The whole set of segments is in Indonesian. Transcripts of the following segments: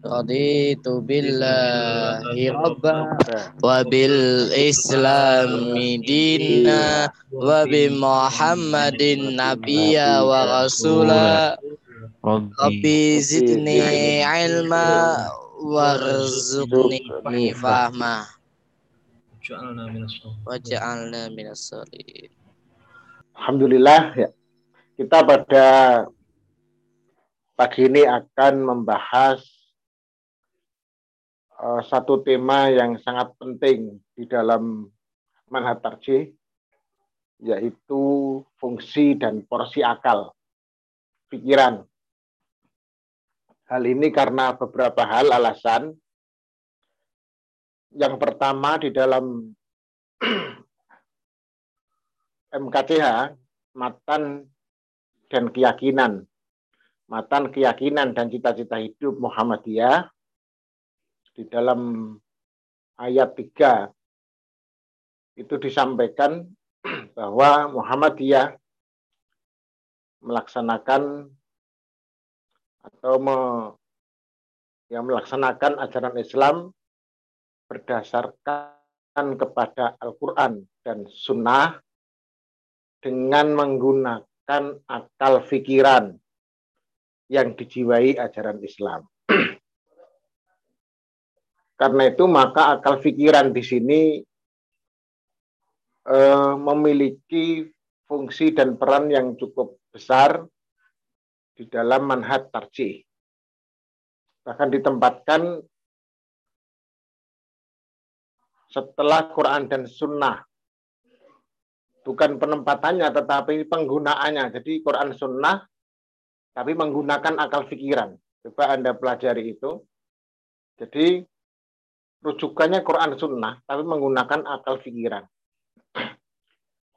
Raditu billahi rabba wa bil islami dinna wa bi muhammadin nabiyya wa rasula. Rabbi zidni ilma warzuqni fahma. Waj'alna minas solihin Alhamdulillah ya. Kita pada pagi ini akan membahas uh, satu tema yang sangat penting di dalam manhat tarjih yaitu fungsi dan porsi akal pikiran. Hal ini karena beberapa hal alasan. Yang pertama di dalam MKTH, matan dan keyakinan. Matan keyakinan dan cita-cita hidup Muhammadiyah di dalam ayat 3 itu disampaikan bahwa Muhammadiyah melaksanakan atau me, yang melaksanakan ajaran Islam berdasarkan kepada Al-Quran dan Sunnah dengan menggunakan akal pikiran yang dijiwai ajaran Islam. Karena itu maka akal pikiran di sini e, memiliki fungsi dan peran yang cukup besar di dalam manhat tarjih. Bahkan ditempatkan setelah Quran dan Sunnah. Bukan penempatannya, tetapi penggunaannya. Jadi Quran Sunnah, tapi menggunakan akal pikiran. Coba Anda pelajari itu. Jadi rujukannya Quran Sunnah, tapi menggunakan akal pikiran.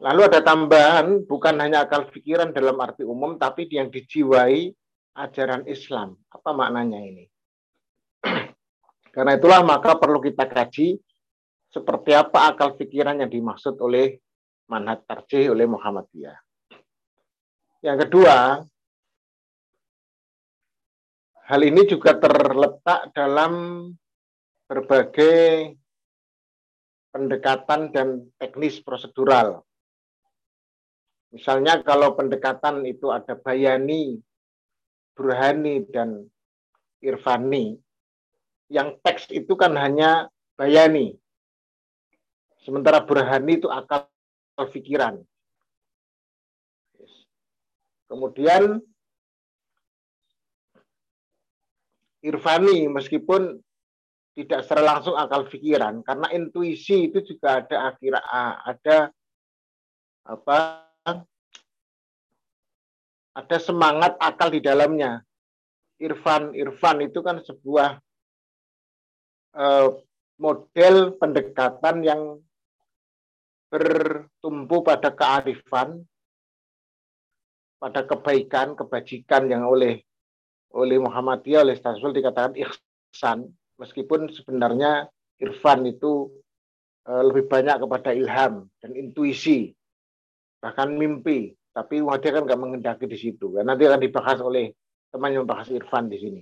Lalu ada tambahan, bukan hanya akal pikiran dalam arti umum, tapi yang dijiwai ajaran Islam. Apa maknanya ini? Karena itulah maka perlu kita kaji seperti apa akal pikiran yang dimaksud oleh manhat tarjih oleh Muhammadiyah. Yang kedua, hal ini juga terletak dalam berbagai pendekatan dan teknis prosedural. Misalnya kalau pendekatan itu ada bayani, burhani, dan irfani, yang teks itu kan hanya bayani. Sementara burhani itu akal pikiran. Kemudian irfani meskipun tidak secara langsung akal pikiran karena intuisi itu juga ada akhir ada apa ada semangat akal di dalamnya. Irfan irfan itu kan sebuah uh, model pendekatan yang bertumpu pada kearifan pada kebaikan kebajikan yang oleh oleh Muhammadiyah oleh Stasul dikatakan ihsan meskipun sebenarnya irfan itu uh, lebih banyak kepada ilham dan intuisi bahkan mimpi. Tapi Muhammadiyah kan nggak mengendaki di situ. Karena nanti akan dibahas oleh teman yang membahas irfan di sini.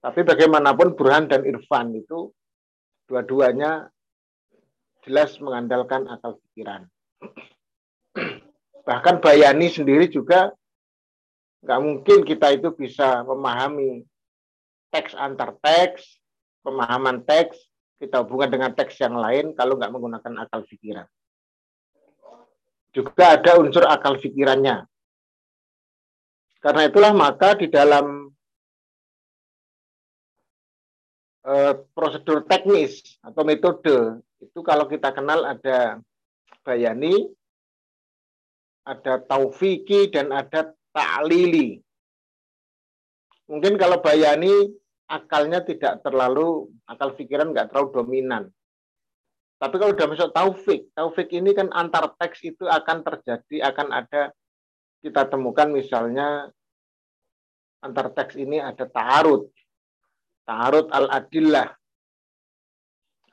Tapi bagaimanapun Burhan dan irfan itu dua-duanya jelas mengandalkan akal pikiran. Bahkan Bayani sendiri juga nggak mungkin kita itu bisa memahami teks antar teks, pemahaman teks, kita hubungkan dengan teks yang lain kalau nggak menggunakan akal pikiran. Juga ada unsur akal pikirannya. Karena itulah maka di dalam uh, prosedur teknis atau metode itu kalau kita kenal ada bayani, ada taufiki dan ada ta'lili. Mungkin kalau bayani akalnya tidak terlalu akal pikiran nggak terlalu dominan. Tapi kalau udah masuk taufik, taufik ini kan antar teks itu akan terjadi, akan ada kita temukan misalnya antar teks ini ada ta'arud, ta'arud al-adillah,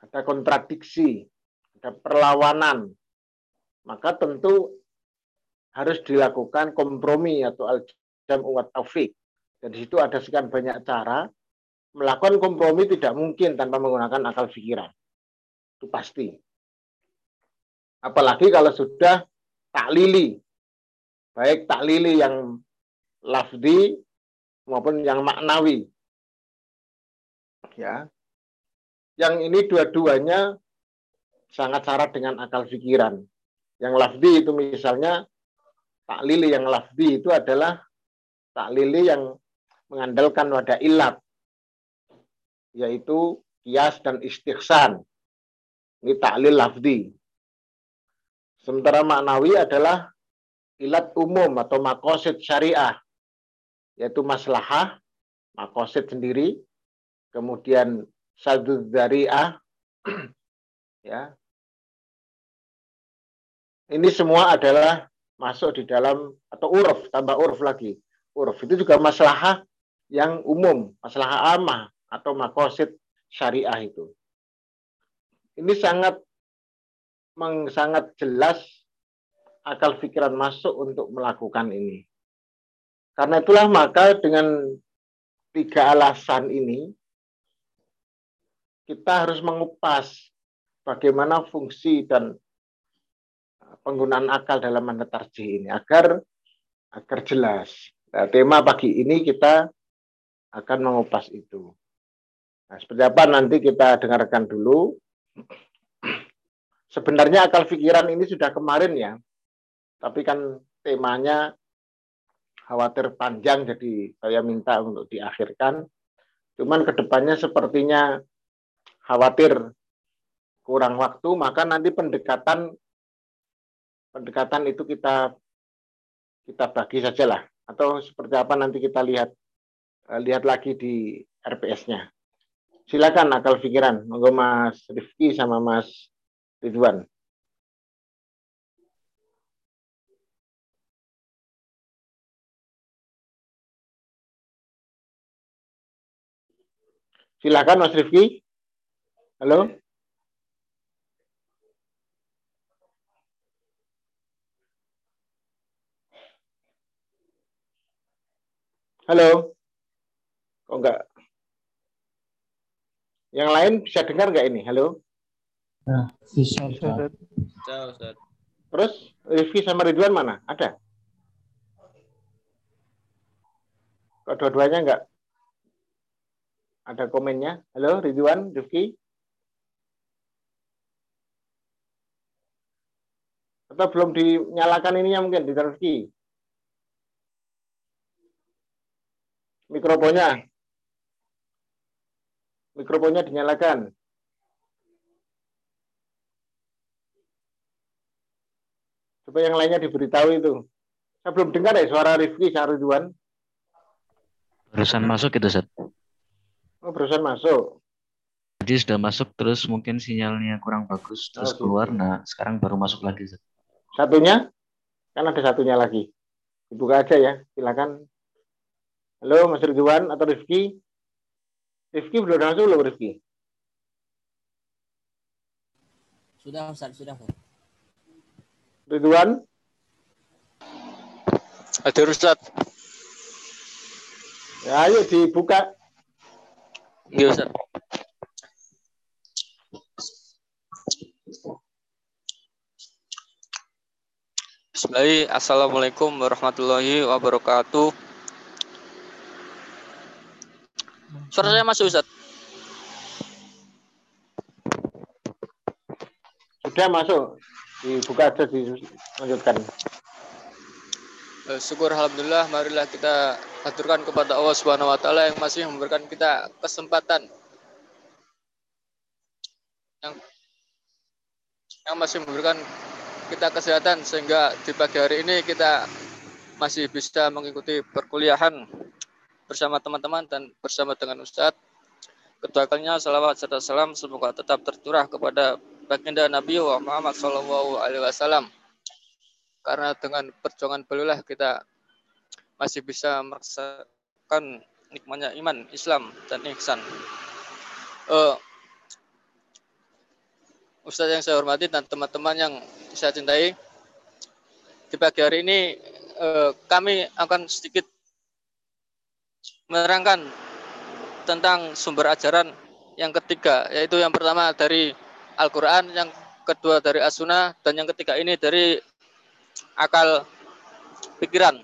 ada kontradiksi, ada perlawanan. Maka tentu harus dilakukan kompromi atau al-jam taufik. Dan di situ ada sekian banyak cara melakukan kompromi tidak mungkin tanpa menggunakan akal pikiran. Itu pasti. Apalagi kalau sudah taklili. Baik taklili yang lafdi maupun yang maknawi. Ya. Yang ini dua-duanya sangat syarat dengan akal pikiran. Yang lafdi itu misalnya taklili yang lafdi itu adalah taklili yang mengandalkan wadah ilat yaitu kias dan istighsan. Ini taklil lafdi. Sementara maknawi adalah ilat umum atau makosid syariah, yaitu maslahah, makosid sendiri, kemudian sadud dariah, ya. Ini semua adalah masuk di dalam atau uruf, tambah uruf lagi. Uruf itu juga maslahah yang umum, masalah amah atau makosid syariah itu. Ini sangat sangat jelas akal pikiran masuk untuk melakukan ini. Karena itulah maka dengan tiga alasan ini kita harus mengupas bagaimana fungsi dan penggunaan akal dalam menetarji ini agar agar jelas. Nah, tema pagi ini kita akan mengupas itu. Nah, seperti apa nanti kita dengarkan dulu. Sebenarnya akal pikiran ini sudah kemarin ya, tapi kan temanya khawatir panjang, jadi saya minta untuk diakhirkan. Cuman ke depannya sepertinya khawatir kurang waktu, maka nanti pendekatan pendekatan itu kita kita bagi saja lah, atau seperti apa nanti kita lihat lihat lagi di RPS-nya. Silakan akal pikiran, monggo Mas Rifki sama Mas Ridwan. Silakan Mas Rifki. Halo. Halo. Kok enggak yang lain bisa dengar nggak ini? Halo? Nah, bisa, Ustaz. Terus Rifki sama Ridwan mana? Ada? Kok dua-duanya nggak? Ada komennya? Halo Ridwan, Rifki? Atau belum dinyalakan ininya mungkin di Rifki? Mikrofonnya. Mikrofonnya dinyalakan. Supaya yang lainnya diberitahu itu. Saya belum dengar ya suara Rifki Syahriduan. Barusan masuk itu, Seth. Oh, barusan masuk. Jadi sudah masuk terus mungkin sinyalnya kurang bagus terus oh, keluar. Nah, sekarang baru masuk lagi, Seth. Satunya? Kan ada satunya lagi. Dibuka aja ya, silakan. Halo Mas Ridwan atau Rifki? Rifki belum masuk belum Rifki? Sudah Ustaz, sudah. Ridwan? Ada Ustaz. Ya, ayo dibuka. Iya Ustaz. Bismillahirrahmanirrahim. Assalamualaikum warahmatullahi wabarakatuh. Suara saya masuk, Ustaz. Sudah masuk. Dibuka aja, dilanjutkan. Eh, syukur Alhamdulillah, marilah kita aturkan kepada Allah Subhanahu Wa Taala yang masih memberikan kita kesempatan yang yang masih memberikan kita kesehatan sehingga di pagi hari ini kita masih bisa mengikuti perkuliahan bersama teman-teman dan bersama dengan Ustadz. Kedua kalinya salawat serta salam semoga tetap tercurah kepada baginda Nabi Muhammad Shallallahu. Karena dengan perjuangan beliau kita masih bisa merasakan nikmatnya iman, Islam dan ihsan. Uh, Ustadz yang saya hormati dan teman-teman yang saya cintai, di pagi hari ini uh, kami akan sedikit menerangkan tentang sumber ajaran yang ketiga, yaitu yang pertama dari Al-Quran, yang kedua dari As-Sunnah, dan yang ketiga ini dari akal pikiran.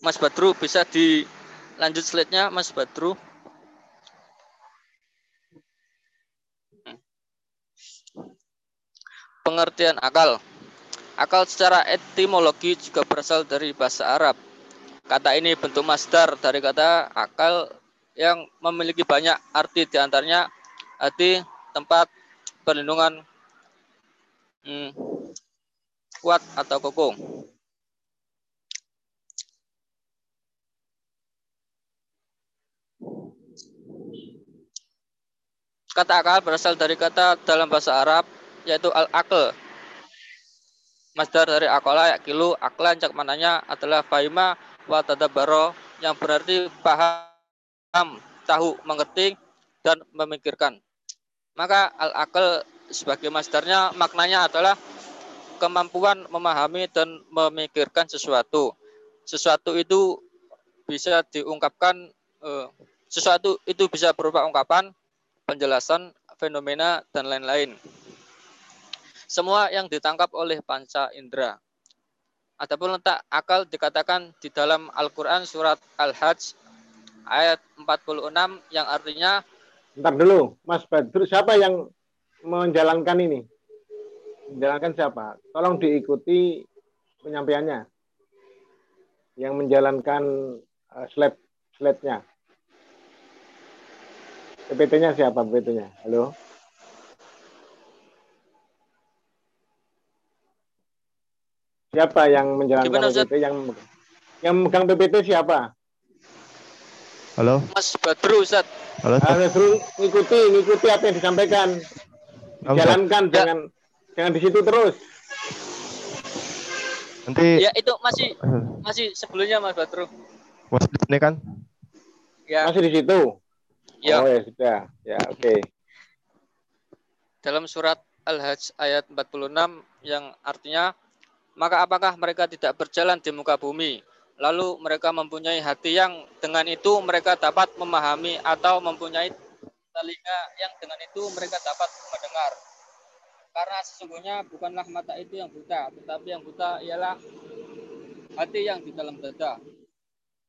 Mas Badru bisa dilanjut slide-nya Mas Badru. Pengertian akal. Akal secara etimologi juga berasal dari bahasa Arab. Kata ini bentuk masdar dari kata akal yang memiliki banyak arti di antaranya arti tempat perlindungan hmm, kuat atau kokoh. Kata akal berasal dari kata dalam bahasa Arab yaitu al-akl. Masdar dari akola yakilu aklan cak mananya adalah fahima wa tadabaro yang berarti paham, tahu, mengerti dan memikirkan. Maka al-akal sebagai masdarnya maknanya adalah kemampuan memahami dan memikirkan sesuatu. Sesuatu itu bisa diungkapkan eh, sesuatu itu bisa berupa ungkapan, penjelasan, fenomena dan lain-lain. Semua yang ditangkap oleh panca indera. Adapun letak akal dikatakan di dalam Al-Quran surat Al-Hajj ayat 46 yang artinya Bentar dulu, Mas Badru, siapa yang menjalankan ini? Menjalankan siapa? Tolong diikuti penyampaiannya. Yang menjalankan uh, slide slide-nya. PPT-nya siapa PPT-nya? Halo? Siapa yang menjalankan Gimana, PPT? Yang yang megang PPT siapa? Halo. Mas Badru, Ustaz. Halo. Mas Badru, ikuti, ikuti apa yang disampaikan. Jalankan, ya. jangan jangan di situ terus. Nanti. Ya itu masih masih sebelumnya Mas Badru. Masih di sini kan? Ya. Masih di situ. Ya. Oh ya sudah. Ya oke. Okay. Dalam surat Al-Hajj ayat 46 yang artinya maka apakah mereka tidak berjalan di muka bumi? Lalu mereka mempunyai hati yang dengan itu mereka dapat memahami atau mempunyai telinga yang dengan itu mereka dapat mendengar. Karena sesungguhnya bukanlah mata itu yang buta, tetapi yang buta ialah hati yang di dalam dada.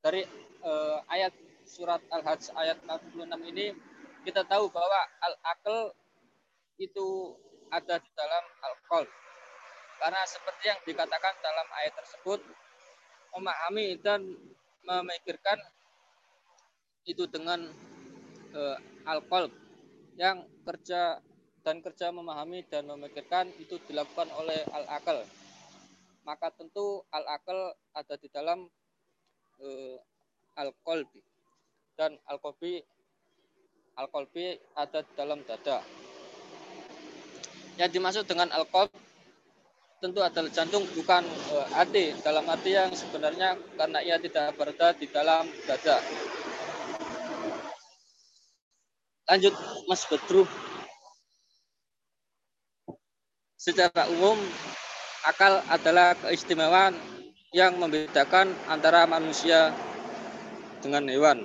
Dari eh, ayat surat Al-Hajj ayat 46 ini kita tahu bahwa al-aql itu ada di dalam al-qalb karena seperti yang dikatakan dalam ayat tersebut, memahami dan memikirkan itu dengan uh, al-qalb yang kerja dan kerja memahami dan memikirkan itu dilakukan oleh al-akal. Maka tentu al-akal ada di dalam uh, al-qalbi dan al-qalbi al-qalbi ada di dalam dada. Yang dimaksud dengan al-qalb tentu adalah jantung bukan uh, hati dalam arti yang sebenarnya karena ia tidak berada di dalam dada. Lanjut Mas Bedru. Secara umum akal adalah keistimewaan yang membedakan antara manusia dengan hewan.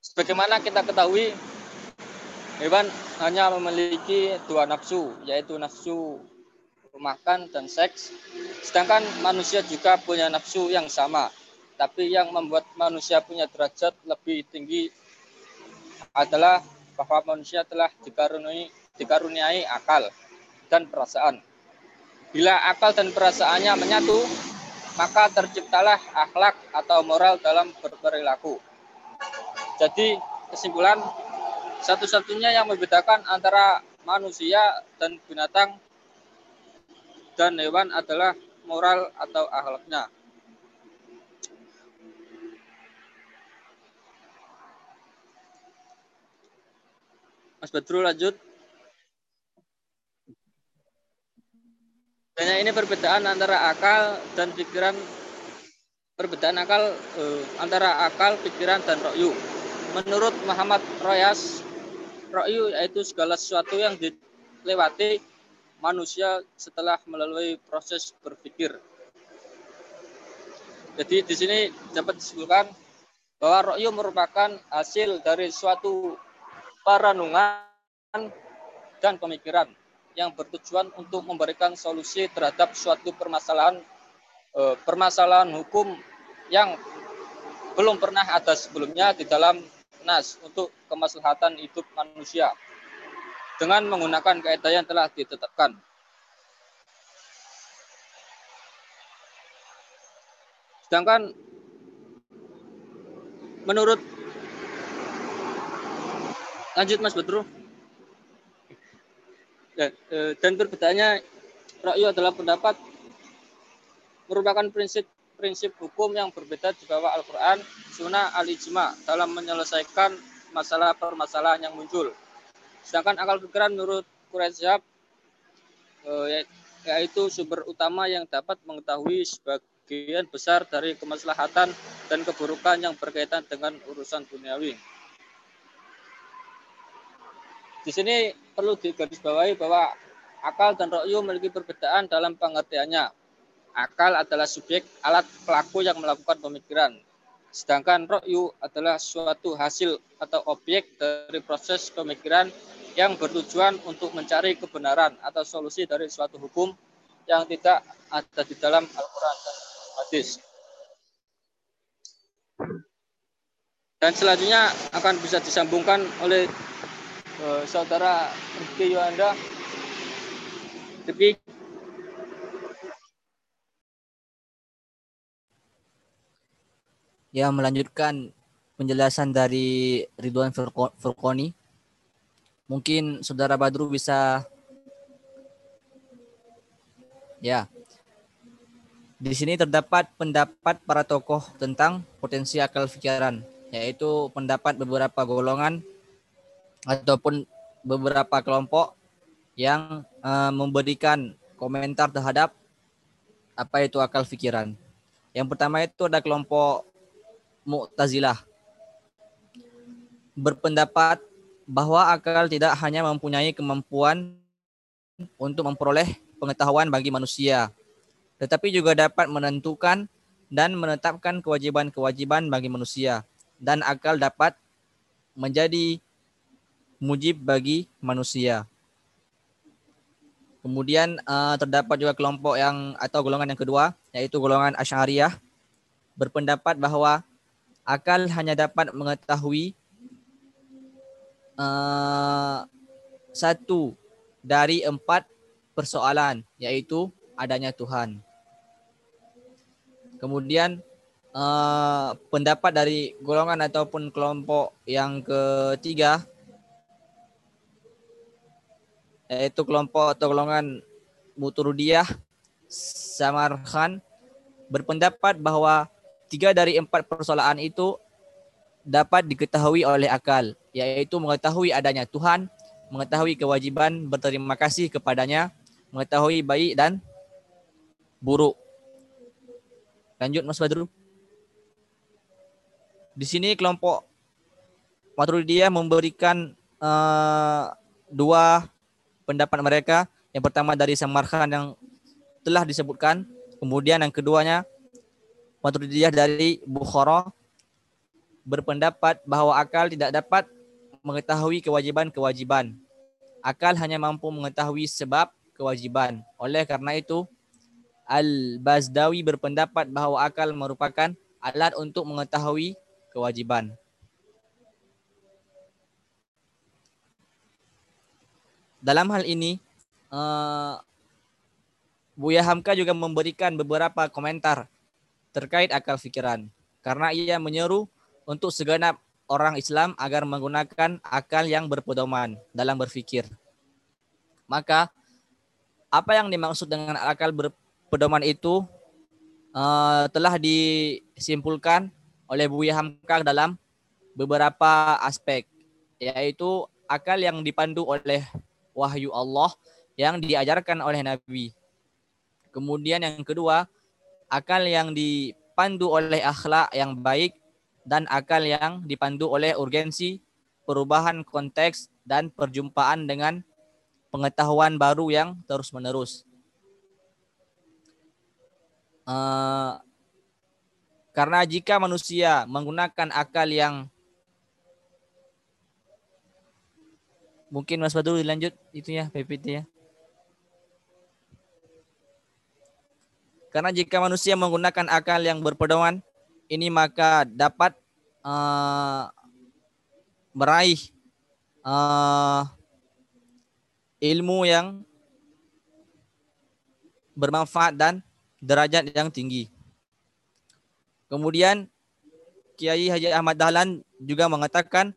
Sebagaimana kita ketahui Hewan hanya memiliki dua nafsu, yaitu nafsu makan dan seks. Sedangkan manusia juga punya nafsu yang sama. Tapi yang membuat manusia punya derajat lebih tinggi adalah bahwa manusia telah dikaruniai, dikaruniai akal dan perasaan. Bila akal dan perasaannya menyatu, maka terciptalah akhlak atau moral dalam berperilaku. Jadi kesimpulan satu-satunya yang membedakan antara manusia dan binatang dan hewan adalah moral atau akhlaknya. Mas Badru lanjut. Dan ini perbedaan antara akal dan pikiran perbedaan akal eh, antara akal, pikiran dan rokyu. Menurut Muhammad Royas, Ra'yu yaitu segala sesuatu yang dilewati manusia setelah melalui proses berpikir. Jadi di sini dapat disimpulkan bahwa ro'yu merupakan hasil dari suatu paranungan dan pemikiran yang bertujuan untuk memberikan solusi terhadap suatu permasalahan eh, permasalahan hukum yang belum pernah ada sebelumnya di dalam nas untuk kemaslahatan hidup manusia dengan menggunakan kaidah yang telah ditetapkan. Sedangkan menurut lanjut Mas Badru ya, eh, dan perbedaannya rakyu adalah pendapat merupakan prinsip prinsip hukum yang berbeda di bawah Al-Quran, Sunnah, Al-Ijma dalam menyelesaikan masalah permasalahan yang muncul. Sedangkan akal pikiran menurut Quraisyab eh, yaitu sumber utama yang dapat mengetahui sebagian besar dari kemaslahatan dan keburukan yang berkaitan dengan urusan duniawi. Di sini perlu digarisbawahi bahwa akal dan rokyu memiliki perbedaan dalam pengertiannya. Akal adalah subjek alat pelaku yang melakukan pemikiran. Sedangkan rokyu adalah suatu hasil atau objek dari proses pemikiran yang bertujuan untuk mencari kebenaran atau solusi dari suatu hukum yang tidak ada di dalam Al-Quran dan hadis. Dan selanjutnya akan bisa disambungkan oleh uh, saudara Rifki Yohanda. Rifki. Ya, melanjutkan penjelasan dari Ridwan Furqoni. Mungkin saudara Badru bisa Ya. Di sini terdapat pendapat para tokoh tentang potensi akal pikiran, yaitu pendapat beberapa golongan ataupun beberapa kelompok yang uh, memberikan komentar terhadap apa itu akal pikiran. Yang pertama itu ada kelompok Mu'tazilah. Berpendapat bahwa akal tidak hanya mempunyai kemampuan untuk memperoleh pengetahuan bagi manusia, tetapi juga dapat menentukan dan menetapkan kewajiban-kewajiban bagi manusia dan akal dapat menjadi mujib bagi manusia. Kemudian uh, terdapat juga kelompok yang atau golongan yang kedua yaitu golongan Asy'ariyah berpendapat bahwa akal hanya dapat mengetahui uh, satu dari empat persoalan yaitu adanya Tuhan. Kemudian uh, pendapat dari golongan ataupun kelompok yang ketiga yaitu kelompok atau golongan Muturudiyah Samarkhan berpendapat bahwa tiga dari empat persoalan itu dapat diketahui oleh akal, yaitu mengetahui adanya Tuhan, mengetahui kewajiban berterima kasih kepadanya, mengetahui baik dan buruk. Lanjut Mas Badru. Di sini kelompok Maturidiyah memberikan uh, dua pendapat mereka. Yang pertama dari Samarkand yang telah disebutkan. Kemudian yang keduanya Maturidiyah dari Bukhara berpendapat bahwa akal tidak dapat mengetahui kewajiban-kewajiban. Akal hanya mampu mengetahui sebab kewajiban. Oleh karena itu, Al-Bazdawi berpendapat bahwa akal merupakan alat untuk mengetahui kewajiban. dalam hal ini uh, Buya Hamka juga memberikan beberapa komentar terkait akal fikiran karena ia menyeru untuk segenap orang Islam agar menggunakan akal yang berpedoman dalam berfikir. Maka apa yang dimaksud dengan akal berpedoman itu uh, telah disimpulkan oleh Buya Hamka dalam beberapa aspek yaitu akal yang dipandu oleh wahyu Allah yang diajarkan oleh Nabi. Kemudian yang kedua, akal yang dipandu oleh akhlak yang baik dan akal yang dipandu oleh urgensi perubahan konteks dan perjumpaan dengan pengetahuan baru yang terus-menerus. Uh, karena jika manusia menggunakan akal yang mungkin Mas Badul dilanjut itu ya PPT ya. Karena jika manusia menggunakan akal yang berpedoman ini maka dapat uh, meraih uh, ilmu yang bermanfaat dan derajat yang tinggi. Kemudian Kiai Haji Ahmad Dahlan juga mengatakan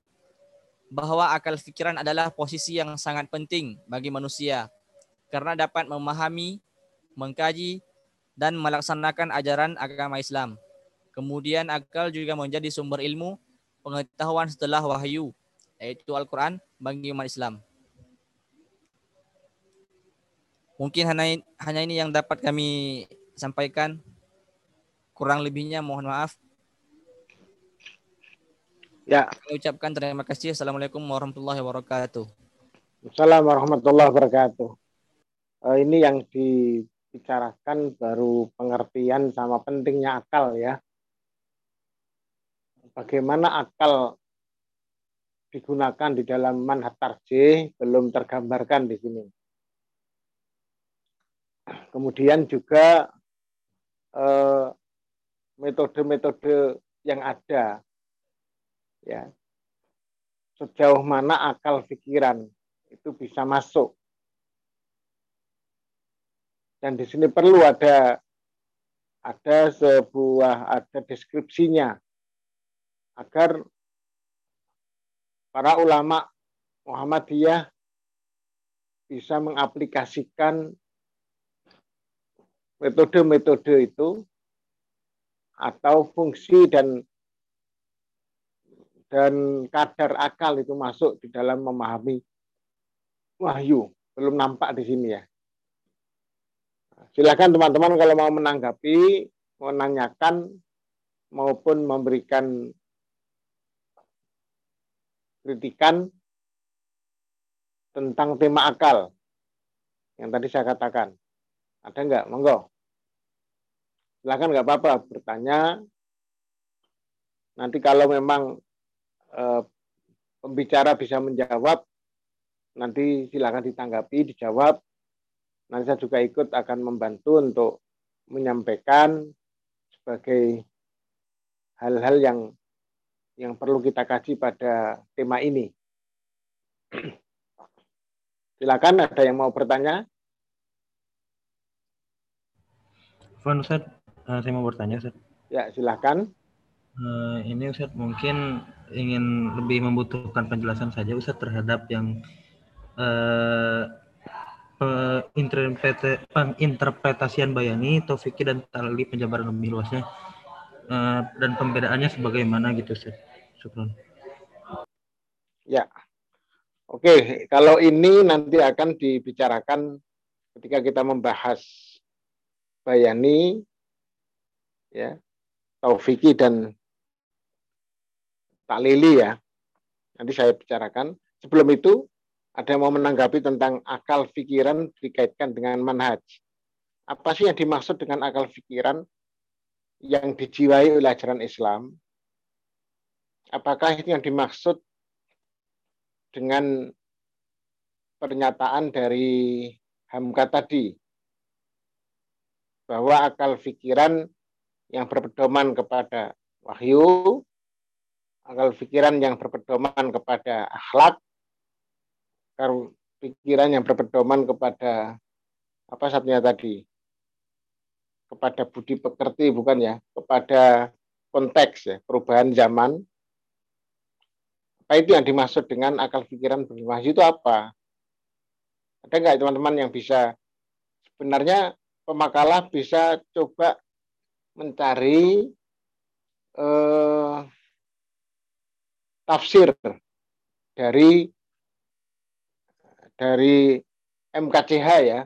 bahwa akal fikiran adalah posisi yang sangat penting bagi manusia karena dapat memahami, mengkaji, dan melaksanakan ajaran agama Islam. Kemudian akal juga menjadi sumber ilmu pengetahuan setelah wahyu, yaitu Al-Quran bagi umat Islam. Mungkin hanya, hanya ini yang dapat kami sampaikan. Kurang lebihnya mohon maaf. Ya. Saya ucapkan terima kasih. Assalamualaikum warahmatullahi wabarakatuh. Assalamualaikum warahmatullahi wabarakatuh. Uh, ini yang dibicarakan baru pengertian sama pentingnya akal ya. Bagaimana akal digunakan di dalam manhat tarjih belum tergambarkan di sini. Kemudian juga eh, metode-metode yang ada ya sejauh mana akal pikiran itu bisa masuk dan di sini perlu ada ada sebuah ada deskripsinya agar para ulama Muhammadiyah bisa mengaplikasikan metode-metode itu atau fungsi dan dan kadar akal itu masuk di dalam memahami wahyu. Belum nampak di sini ya. Silakan teman-teman kalau mau menanggapi, menanyakan maupun memberikan kritikan tentang tema akal yang tadi saya katakan. Ada enggak? Monggo. Silakan enggak apa-apa bertanya. Nanti kalau memang eh, pembicara bisa menjawab, nanti silakan ditanggapi, dijawab. Nanti saya juga ikut akan membantu untuk menyampaikan sebagai hal-hal yang yang perlu kita kaji pada tema ini. Silakan ada yang mau bertanya? Van Ustaz, uh, saya mau bertanya Ustaz. Ya, silakan. Uh, ini Ustaz mungkin ingin lebih membutuhkan penjelasan saja Ustaz terhadap yang uh, penginterpretasian bayani, taufiki dan tali penjabaran lebih luasnya uh, dan pembedaannya sebagaimana gitu Ustaz. Syukran. Ya. Oke, kalau ini nanti akan dibicarakan ketika kita membahas bayani ya, taufiki dan taklili ya. Nanti saya bicarakan. Sebelum itu, ada yang mau menanggapi tentang akal pikiran dikaitkan dengan manhaj. Apa sih yang dimaksud dengan akal pikiran yang dijiwai oleh ajaran Islam? Apakah itu yang dimaksud dengan pernyataan dari Hamka tadi bahwa akal pikiran yang berpedoman kepada wahyu akal pikiran yang berpedoman kepada akhlak, akal pikiran yang berpedoman kepada apa satunya tadi, kepada budi pekerti bukan ya, kepada konteks ya, perubahan zaman. Apa itu yang dimaksud dengan akal pikiran berwahyu itu apa? Ada nggak teman-teman yang bisa sebenarnya pemakalah bisa coba mencari eh, tafsir dari dari MKCH ya.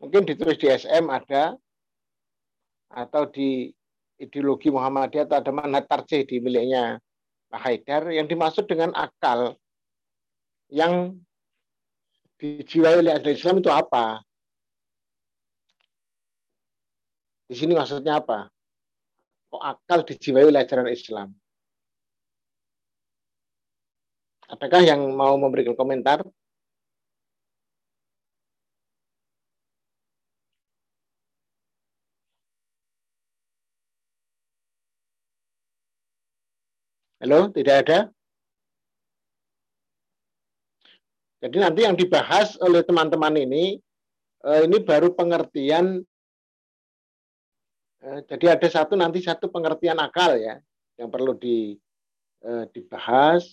Mungkin ditulis di SM ada atau di ideologi Muhammadiyah atau ada manhat tarjih di miliknya Pak Haidar yang dimaksud dengan akal yang dijiwai oleh ajaran Islam itu apa? Di sini maksudnya apa? Kok akal dijiwai oleh ajaran Islam? Adakah yang mau memberikan komentar? Halo, tidak ada? Jadi nanti yang dibahas oleh teman-teman ini, eh, ini baru pengertian. Eh, jadi ada satu nanti satu pengertian akal ya, yang perlu di, eh, dibahas.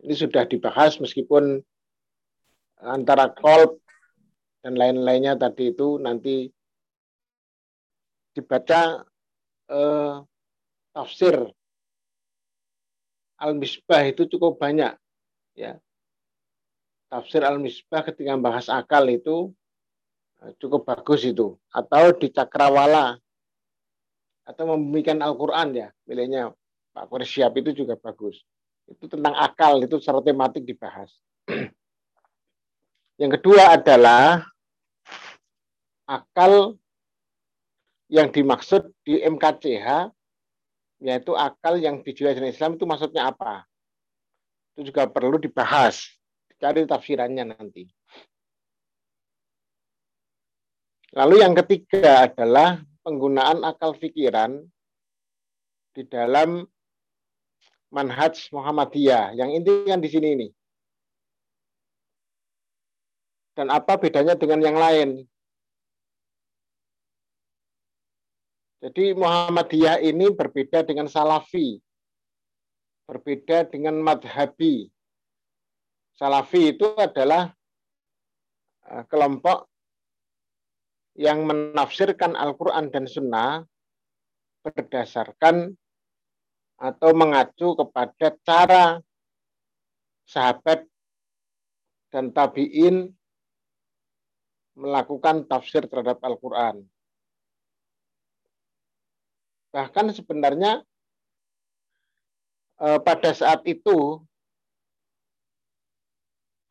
Ini sudah dibahas meskipun antara kolb dan lain-lainnya tadi itu nanti dibaca eh, tafsir al-misbah itu cukup banyak ya tafsir Al-Misbah ketika membahas akal itu eh, cukup bagus itu. Atau di Cakrawala atau membumikan Al-Quran ya, miliknya Pak Kursiap itu juga bagus. Itu tentang akal, itu secara tematik dibahas. Yang kedua adalah akal yang dimaksud di MKCH, yaitu akal yang dijual Islam itu maksudnya apa? Itu juga perlu dibahas Cari tafsirannya nanti. Lalu yang ketiga adalah penggunaan akal pikiran di dalam manhaj Muhammadiyah. Yang inti kan di sini ini. Dan apa bedanya dengan yang lain? Jadi Muhammadiyah ini berbeda dengan Salafi, berbeda dengan Madhabi, Salafi itu adalah eh, kelompok yang menafsirkan Al-Quran dan Sunnah berdasarkan atau mengacu kepada cara sahabat dan tabi'in melakukan tafsir terhadap Al-Quran. Bahkan sebenarnya eh, pada saat itu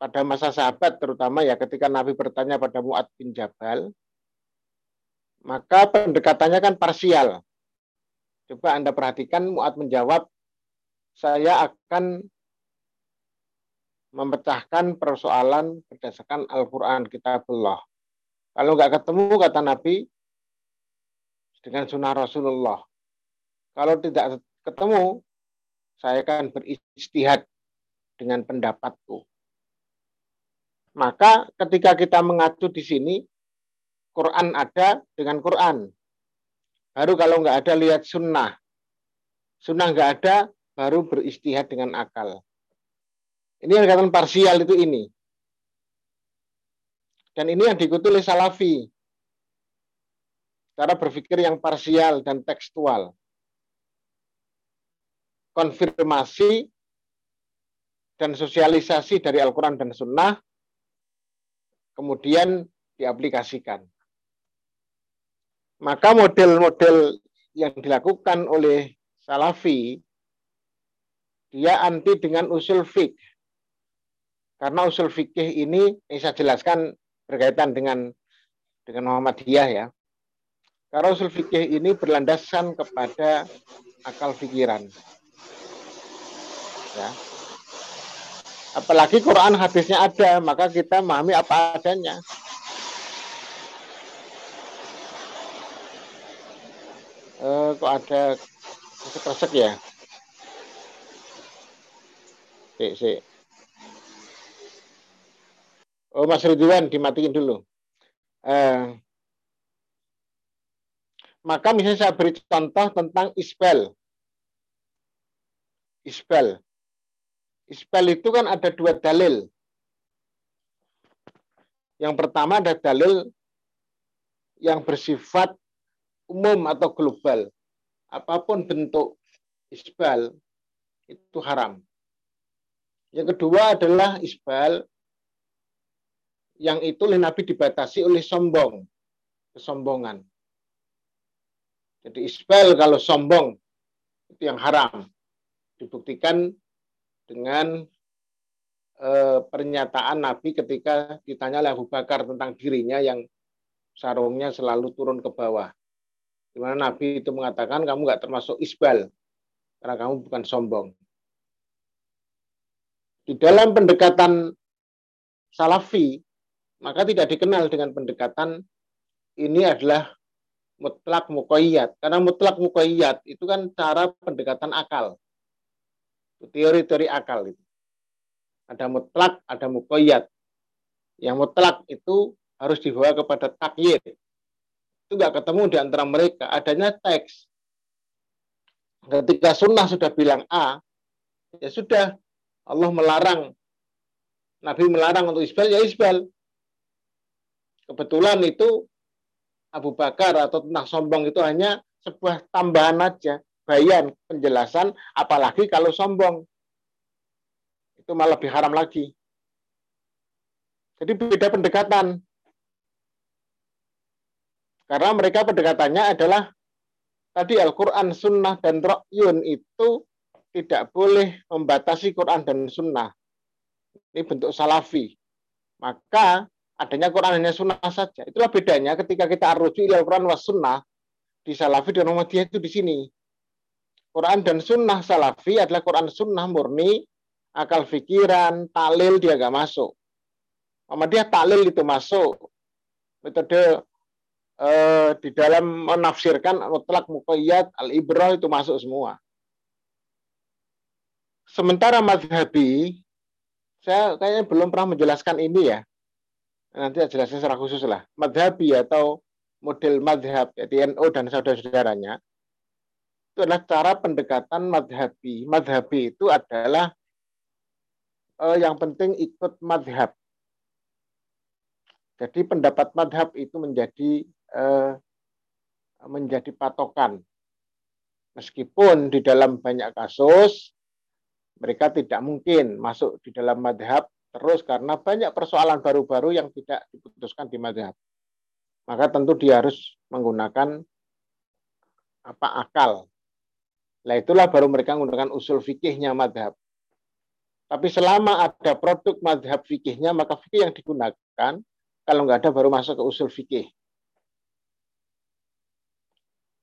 pada masa sahabat terutama ya ketika Nabi bertanya pada Mu'ad bin Jabal, maka pendekatannya kan parsial. Coba Anda perhatikan Mu'ad menjawab, saya akan memecahkan persoalan berdasarkan Al-Quran kitabullah. Kalau nggak ketemu, kata Nabi, dengan sunnah Rasulullah. Kalau tidak ketemu, saya akan beristihad dengan pendapatku. Maka ketika kita mengacu di sini, Quran ada dengan Quran. Baru kalau nggak ada lihat sunnah. Sunnah nggak ada, baru beristihad dengan akal. Ini yang dikatakan parsial itu ini. Dan ini yang diikuti oleh Salafi. Cara berpikir yang parsial dan tekstual. Konfirmasi dan sosialisasi dari Al-Quran dan Sunnah kemudian diaplikasikan. Maka model-model yang dilakukan oleh Salafi, dia anti dengan usul fik. Karena usul fikih ini, ini saya jelaskan berkaitan dengan dengan Muhammadiyah ya. Karena usul fikih ini berlandaskan kepada akal pikiran. Ya, Apalagi Quran hadisnya ada, maka kita memahami apa adanya. Eh, kok ada kresek-kresek ya? Sik, sik. Oh, Mas Ridwan dimatiin dulu. Eh, maka misalnya saya beri contoh tentang isbel. Isbel. Ispel itu kan ada dua dalil. Yang pertama ada dalil yang bersifat umum atau global. Apa pun bentuk isbal itu haram. Yang kedua adalah isbal yang itu oleh Nabi dibatasi oleh sombong, kesombongan. Jadi isbal kalau sombong itu yang haram. Dibuktikan dengan eh, pernyataan Nabi ketika ditanya oleh Abu Bakar tentang dirinya yang sarungnya selalu turun ke bawah. Di mana Nabi itu mengatakan kamu nggak termasuk isbal karena kamu bukan sombong. Di dalam pendekatan salafi, maka tidak dikenal dengan pendekatan ini adalah mutlak mukoyat. Karena mutlak mukoyat itu kan cara pendekatan akal. Teori-teori akal itu. Ada mutlak, ada mukoyat. Yang mutlak itu harus dibawa kepada takyir. Itu nggak ketemu di antara mereka. Adanya teks. Ketika sunnah sudah bilang A, ya sudah. Allah melarang. Nabi melarang untuk isbal, ya isbal. Kebetulan itu Abu Bakar atau tentang sombong itu hanya sebuah tambahan aja, bayan, penjelasan, apalagi kalau sombong. Itu malah lebih haram lagi. Jadi beda pendekatan. Karena mereka pendekatannya adalah tadi Al-Quran, Sunnah, dan Ra'yun itu tidak boleh membatasi Quran dan Sunnah. Ini bentuk salafi. Maka adanya Quran hanya sunnah saja. Itulah bedanya ketika kita arruju ilal Quran was sunnah di Salafi dan Muhammadiyah itu di sini. Quran dan sunnah Salafi adalah Quran sunnah murni, akal fikiran, talil dia gak masuk. Muhammadiyah talil itu masuk. Metode eh, di dalam menafsirkan mutlak muqayyad al-ibrah itu masuk semua. Sementara madhabi, saya kayaknya belum pernah menjelaskan ini ya nanti jelasnya secara khusus lah. Madhabi atau model madhab, jadi NU dan saudara-saudaranya, itu adalah cara pendekatan madhabi. Madhabi itu adalah eh, yang penting ikut madhab. Jadi pendapat madhab itu menjadi eh, menjadi patokan. Meskipun di dalam banyak kasus mereka tidak mungkin masuk di dalam madhab terus karena banyak persoalan baru-baru yang tidak diputuskan di madhab. Maka tentu dia harus menggunakan apa akal. Nah itulah baru mereka menggunakan usul fikihnya madhab. Tapi selama ada produk madhab fikihnya, maka fikih yang digunakan, kalau nggak ada baru masuk ke usul fikih.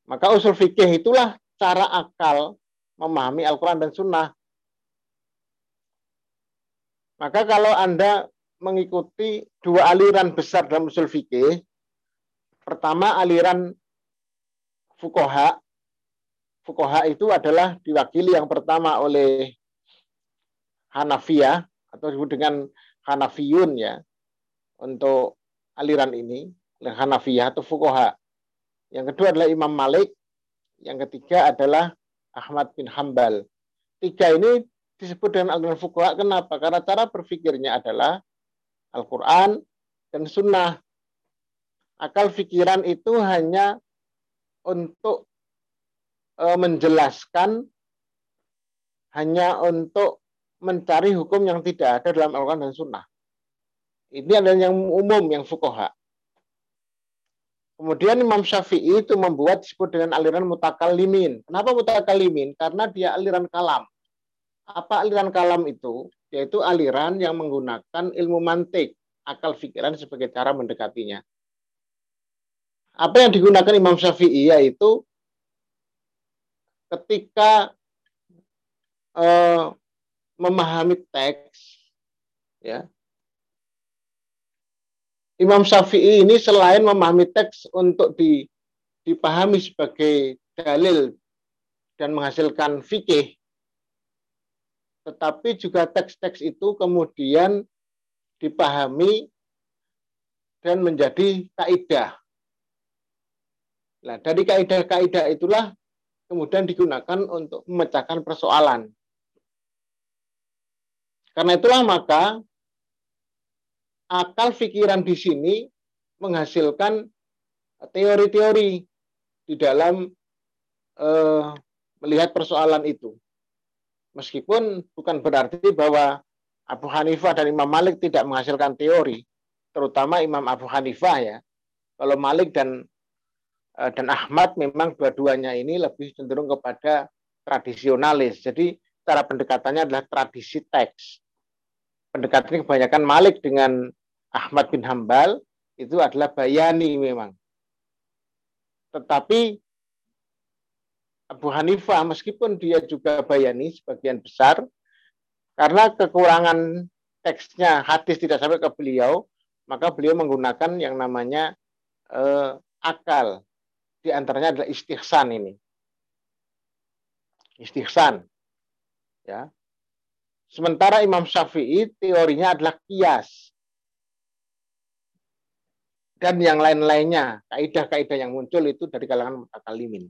Maka usul fikih itulah cara akal memahami Al-Quran dan Sunnah. Maka kalau Anda mengikuti dua aliran besar dalam usul fikih, pertama aliran fukoha. Fukoha itu adalah diwakili yang pertama oleh Hanafiyah atau disebut dengan Hanafiyun ya untuk aliran ini oleh Hanafiyah atau fukoha. Yang kedua adalah Imam Malik, yang ketiga adalah Ahmad bin Hambal. Tiga ini disebut dengan aliran fuqaha. Kenapa? Karena cara berpikirnya adalah Al-Quran dan Sunnah. Akal pikiran itu hanya untuk menjelaskan, hanya untuk mencari hukum yang tidak ada dalam Al-Quran dan Sunnah. Ini adalah yang umum, yang fukoha. Kemudian Imam Syafi'i itu membuat disebut dengan aliran mutakalimin. Kenapa mutakalimin? Karena dia aliran kalam. Apa aliran kalam itu? Yaitu aliran yang menggunakan ilmu mantik, akal pikiran sebagai cara mendekatinya. Apa yang digunakan Imam Syafi'i yaitu ketika uh, memahami teks, ya, Imam Syafi'i ini selain memahami teks untuk dipahami sebagai dalil dan menghasilkan fikih, tetapi juga teks-teks itu kemudian dipahami dan menjadi kaidah. Nah, dari kaidah-kaidah itulah kemudian digunakan untuk memecahkan persoalan. Karena itulah maka akal pikiran di sini menghasilkan teori-teori di dalam eh, melihat persoalan itu. Meskipun bukan berarti bahwa Abu Hanifah dan Imam Malik tidak menghasilkan teori, terutama Imam Abu Hanifah ya. Kalau Malik dan dan Ahmad memang dua-duanya ini lebih cenderung kepada tradisionalis. Jadi cara pendekatannya adalah tradisi teks. pendekatan kebanyakan Malik dengan Ahmad bin Hambal itu adalah bayani memang. Tetapi Abu Hanifah meskipun dia juga bayani sebagian besar karena kekurangan teksnya hadis tidak sampai ke beliau, maka beliau menggunakan yang namanya eh, akal. Di antaranya adalah istihsan ini. Istihsan. Ya. Sementara Imam Syafi'i teorinya adalah kias. Dan yang lain-lainnya, kaidah-kaidah yang muncul itu dari kalangan mutakalimin.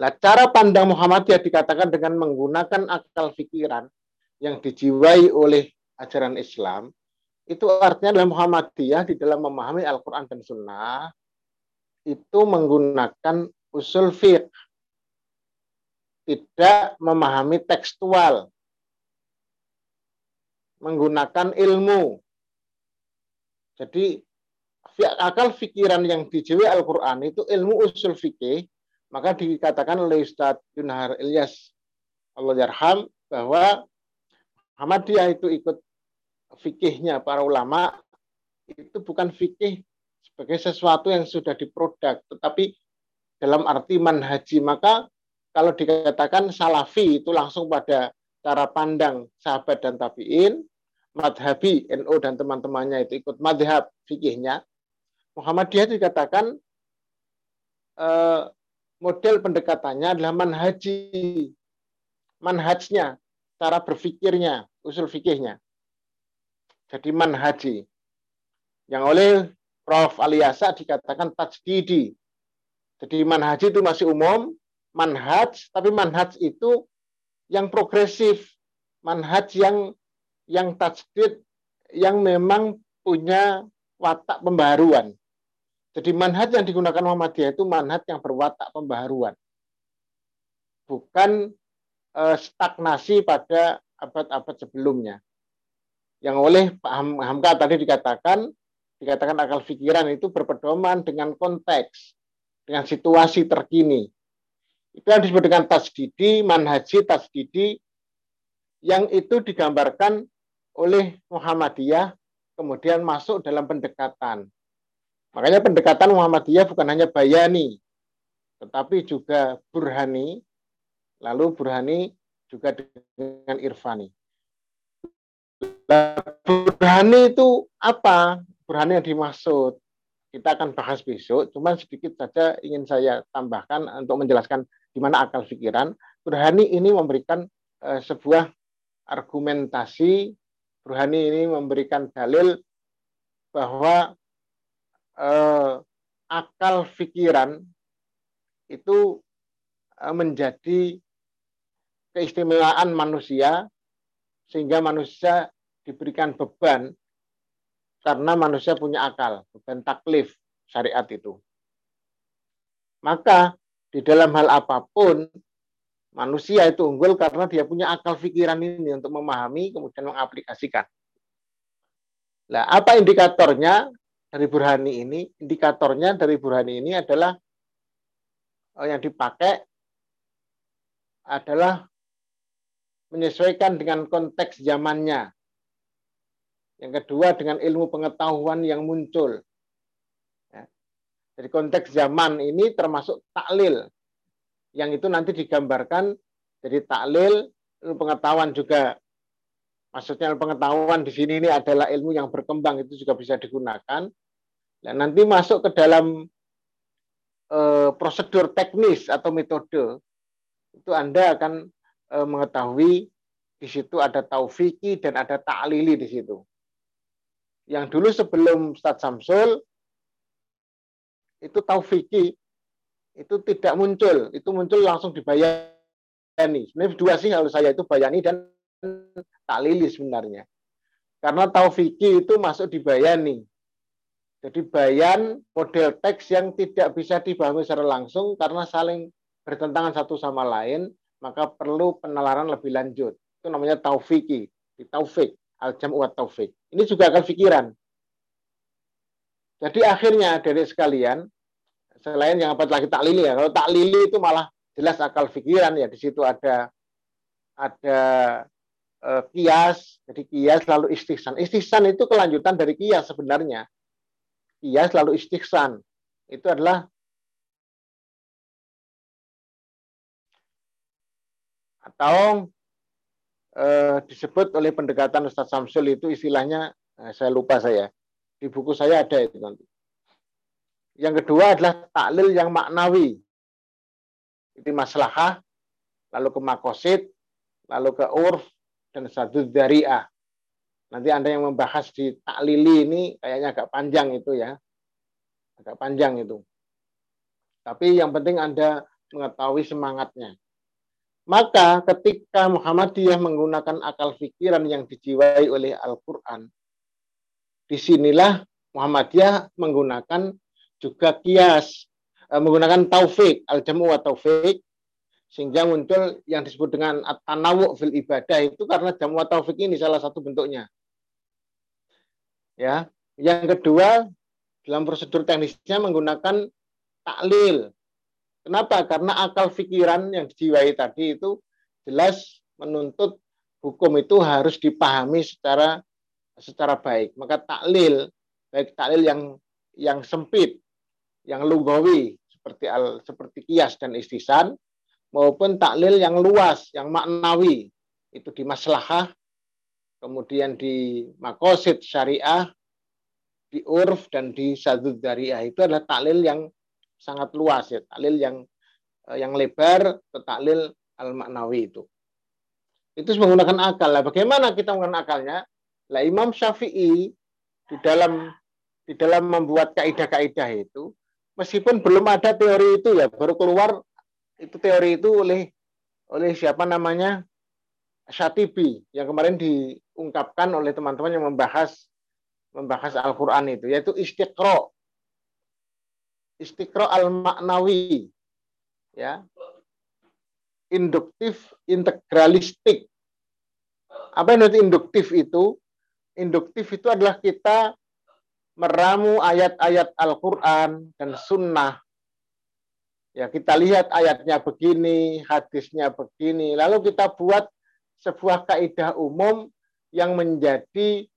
Nah, cara pandang Muhammadiyah dikatakan dengan menggunakan akal pikiran yang dijiwai oleh ajaran Islam, itu artinya dalam Muhammadiyah di dalam memahami Al-Quran dan Sunnah, itu menggunakan usul fiqh, tidak memahami tekstual, menggunakan ilmu. Jadi akal pikiran yang dijiwai Al-Quran itu ilmu usul fikih maka dikatakan oleh Ustadz Yunhar Ilyas Allah yarham bahwa Muhammadiyah itu ikut fikihnya para ulama itu bukan fikih sebagai sesuatu yang sudah diproduk, tetapi dalam arti manhaji. Maka kalau dikatakan salafi itu langsung pada cara pandang sahabat dan tabiin, madhabi, NO dan teman-temannya itu ikut madhab fikihnya. Muhammadiyah dikatakan eh, model pendekatannya adalah manhaji. Manhajnya, cara berpikirnya, usul fikihnya. Jadi manhaji. Yang oleh Prof. Aliasa dikatakan tajdidi. Jadi manhaji itu masih umum, manhaj, tapi manhaj itu yang progresif, manhaj yang yang tajdid, yang memang punya watak pembaruan. Jadi manhaj yang digunakan Muhammadiyah itu manhaj yang berwatak pembaharuan. Bukan eh, stagnasi pada abad-abad sebelumnya. Yang oleh Pak Hamka tadi dikatakan, dikatakan akal pikiran itu berpedoman dengan konteks, dengan situasi terkini. Itu yang disebut dengan tasdidi, manhaji tasdidi, yang itu digambarkan oleh Muhammadiyah, kemudian masuk dalam pendekatan Makanya pendekatan Muhammadiyah bukan hanya bayani, tetapi juga burhani, lalu burhani juga dengan irfani. burhani itu apa? Burhani yang dimaksud. Kita akan bahas besok, cuma sedikit saja ingin saya tambahkan untuk menjelaskan di mana akal pikiran. Burhani ini memberikan uh, sebuah argumentasi, Burhani ini memberikan dalil bahwa eh, akal pikiran itu eh, menjadi keistimewaan manusia sehingga manusia diberikan beban karena manusia punya akal, beban taklif syariat itu. Maka di dalam hal apa pun manusia itu unggul karena dia punya akal pikiran ini untuk memahami kemudian mengaplikasikan. Nah, apa indikatornya? dari Burhani ini, indikatornya dari Burhani ini adalah oh, yang dipakai adalah menyesuaikan dengan konteks zamannya. Yang kedua dengan ilmu pengetahuan yang muncul. Ya. Jadi konteks zaman ini termasuk taklil. Yang itu nanti digambarkan jadi taklil, ilmu pengetahuan juga maksudnya pengetahuan di sini ini adalah ilmu yang berkembang itu juga bisa digunakan Nah, nanti masuk ke dalam eh, prosedur teknis atau metode, itu Anda akan eh, mengetahui di situ ada taufiki dan ada ta'lili di situ. Yang dulu sebelum Ustaz Samsul, itu taufiki, itu tidak muncul, itu muncul langsung dibayani. Sebenarnya dua sih kalau saya itu bayani dan taklili sebenarnya. Karena taufiki itu masuk dibayani. Jadi bayan model teks yang tidak bisa dipahami secara langsung karena saling bertentangan satu sama lain, maka perlu penalaran lebih lanjut. Itu namanya taufiki, di taufik, al-jam wa taufik. Ini juga akan pikiran. Jadi akhirnya dari sekalian, selain yang apa lagi taklili ya, kalau taklili itu malah jelas akal pikiran ya, di situ ada ada eh, kias, jadi kias lalu istihsan. Istihsan itu kelanjutan dari kias sebenarnya. Kias lalu istihsan. Itu adalah atau eh, disebut oleh pendekatan Ustaz Samsul itu istilahnya eh, saya lupa saya di buku saya ada itu nanti. Yang kedua adalah taklil yang maknawi. Itu maslahah, lalu ke makosid, lalu ke urf, dan satu dariah. Nanti Anda yang membahas di taklili ini kayaknya agak panjang itu ya. Agak panjang itu. Tapi yang penting Anda mengetahui semangatnya. Maka ketika Muhammadiyah menggunakan akal pikiran yang dijiwai oleh Al-Quran, di sinilah Muhammadiyah menggunakan juga kias, eh, menggunakan taufik, al-jamu wa taufik, sehingga muncul yang disebut dengan at-tanawu fil ibadah itu karena jamu wa taufik ini salah satu bentuknya. Ya, yang kedua dalam prosedur teknisnya menggunakan taklil. Kenapa? Karena akal pikiran yang dijiwai tadi itu jelas menuntut hukum itu harus dipahami secara secara baik. Maka taklil, baik taklil yang yang sempit yang lugawi seperti al seperti kias dan istisan maupun taklil yang luas yang maknawi itu di maslahah kemudian di makosid syariah di urf dan di sadud dariah itu adalah taklil yang sangat luas ya taklil yang eh, yang lebar ke taklil al maknawi itu. Itu menggunakan akal. Lah bagaimana kita menggunakan akalnya? Lah Imam Syafi'i di dalam di dalam membuat kaidah-kaidah itu meskipun belum ada teori itu ya baru keluar itu teori itu oleh oleh siapa namanya? Syatibi yang kemarin diungkapkan oleh teman-teman yang membahas membahas Al-Qur'an itu yaitu istiqra istiqra al-maknawi ya. Induktif integralistik. Apa yang induktif itu? Induktif itu adalah kita meramu ayat-ayat Al-Quran dan Sunnah. Ya, kita lihat ayatnya begini, hadisnya begini, lalu kita buat sebuah kaidah umum yang menjadi